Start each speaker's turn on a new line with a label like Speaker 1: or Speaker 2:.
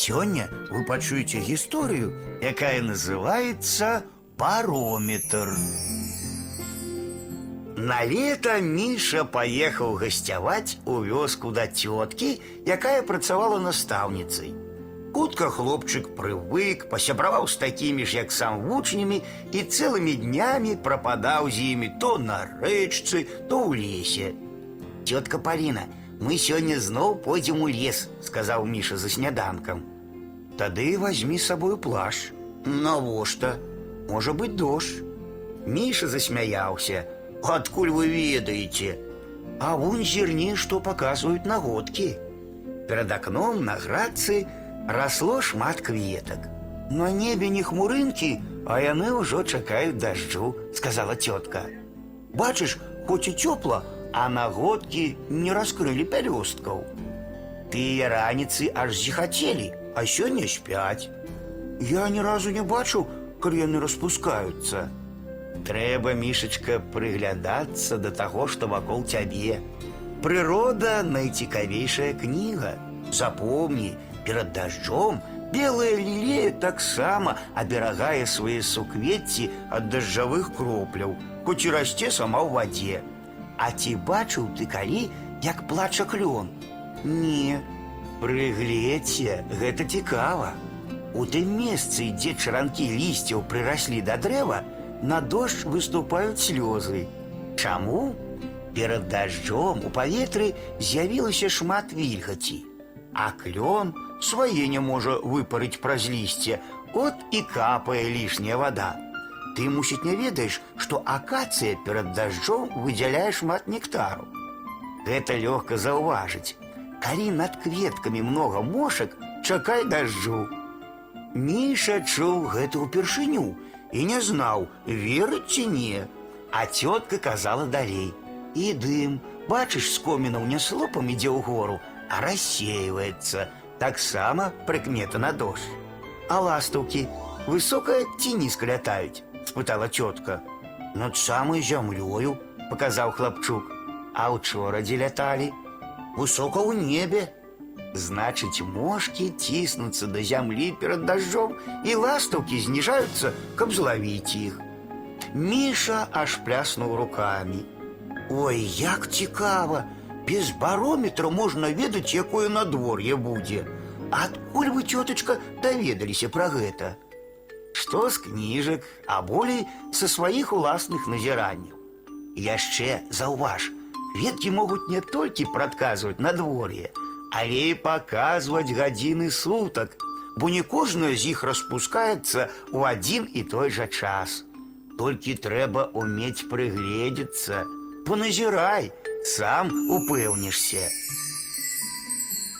Speaker 1: Сёння вы пачуеце гісторыю, якая называется барометр. На лето Міша паехаў гасцяваць у вёску да цёткі, якая працавала настаўніцай. Хутка хлопчык прывык, пасябраваў з такімі ж, як сам вучнямі і цэлымі днямі прападаў з імі то на рэчцы, то ў лесе. Тетка Полина, мы сёння зноў пойдзем у лес, сказаў Міша за сняданкам. Тады возьми з сабою плащ. Навошта? Можа быць дождж. Міша засмяяўся. Адкуль вы ведаеце? А вунь зірні, што паказваюць нагодкі. Перад акном на градцы расло шмат кветак. На небе не хмурынкі, а яны ўжо чакаюць дажджу, сказала тётка. Бачыш, хоць і цёпла, а нагодкі не раскрылі пялёсткаў. Тыя раніцы аж зіхацелі, а сёння спяць. Я ні разу не бачыў, калі яны распускаюцца. Трэба, мішачка, прыглядацца да таго, што вакол цябе. Прырода найцікавейшая кніга. Запомні, перад дажджом белая лілея таксама аберагае свае суквецці ад дажджавых кропляў, хоць і расце сама ў вадзе. А ці бачыў ты калі, як плача клён? Не, прыгледзьце, гэта цікава. У тым месцы, дзе чаранкі лісцяў прыраслі да дрэва, на дождж выступаюць слёзы. Чаму? Перад дажджом у паветры з'явілася шмат вільгаці, а клён свае не можа выпарыць праз лісце, от і капае лішняя вада. Ты, мусіць, не ведаеш, што акацыя перад дажджом выдзяляе шмат нектару. Гэта лёгка заўважыць. Калі над кветкамі многа мошак, чакай дажджу. Міша чуў гэта ўпершыню і не знаў, верыць ці не. А цётка казала далей: « І дым, бачыш, з комінаў не слопам ідзе ў гору, а рассеивается. Таксама прыкмета на дождж. А ластаўкі высока ці нізка лятаюць? спытала цётка. Над самай зямлёю, паказаў хлапчук. А учора дзе ляталі? Высока ў небе. Значыць, мошкі ціснуцца да зямлі перад дажджом, і ластаўкі зніжаюцца, каб злавіць іх. Міша аж пляснуў рукамі. Ой, як цікава! Без барометра можна ведаць, якое надвор'е будзе. Адкуль вы, цётачка, даведаліся пра гэта? Што з кніжак, а болей са сваіх уласных назіранняў. Яшчэ заўваж, веткі могуць не толькі прадказваць надвор'е, але і паказваць гадзіны сутак, бо не кожная з іх распускаецца ў адзін і той жа час. Толькі трэба умець прыгледзецца, поназірай, сам упэўнішся.